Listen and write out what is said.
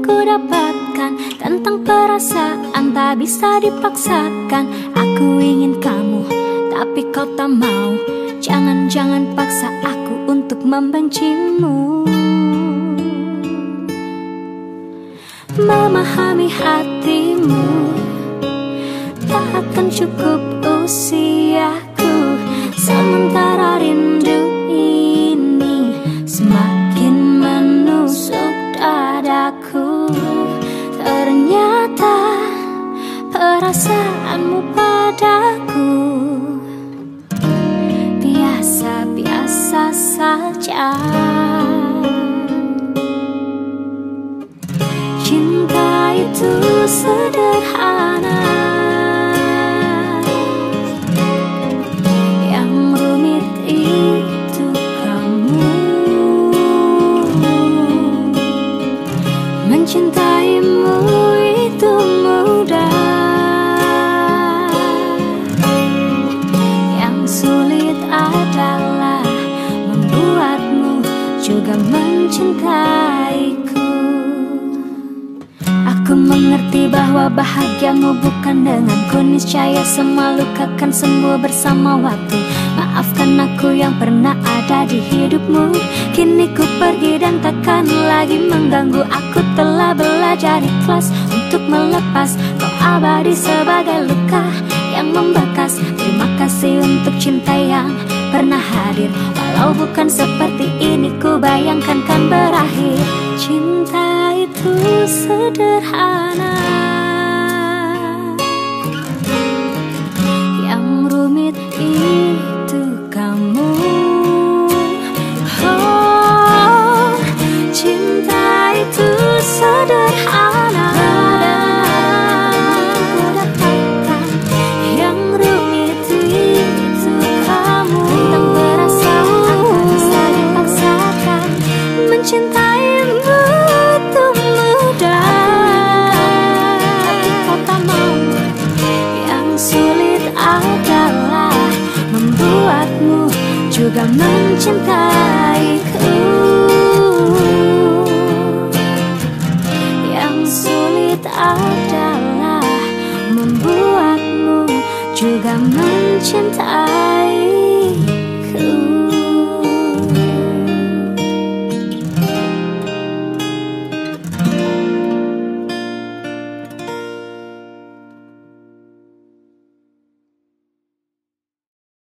ku dapatkan. Tentang perasaan tak bisa dipaksakan. Aku ingin kamu tapi kau tak mau. Jangan-jangan paksa aku untuk membencimu. Memahami hatimu Tak akan cukup usiaku perasaanmu padaku. Biasa-biasa saja. Cinta itu sederhana mencintaiku. Aku mengerti bahwa bahagiamu bukan denganku. Niscaya semua lukakan sembuh bersama waktu. Maafkan aku yang pernah ada di hidupmu. Kini ku pergi dan takkan lagi mengganggu. Aku telah belajar ikhlas untuk melepas Kau abadi sebagai luka yang membekas. Terima kasih untuk cinta yang pernah hadir. Walau bukan seperti ini ku bayangkan kan berakhir. Cinta itu sederhana Mencintaimu Tapi kau tak mau Yang sulit adalah Membuatmu juga mencintaiku Yang sulit adalah Membuatmu juga mencintai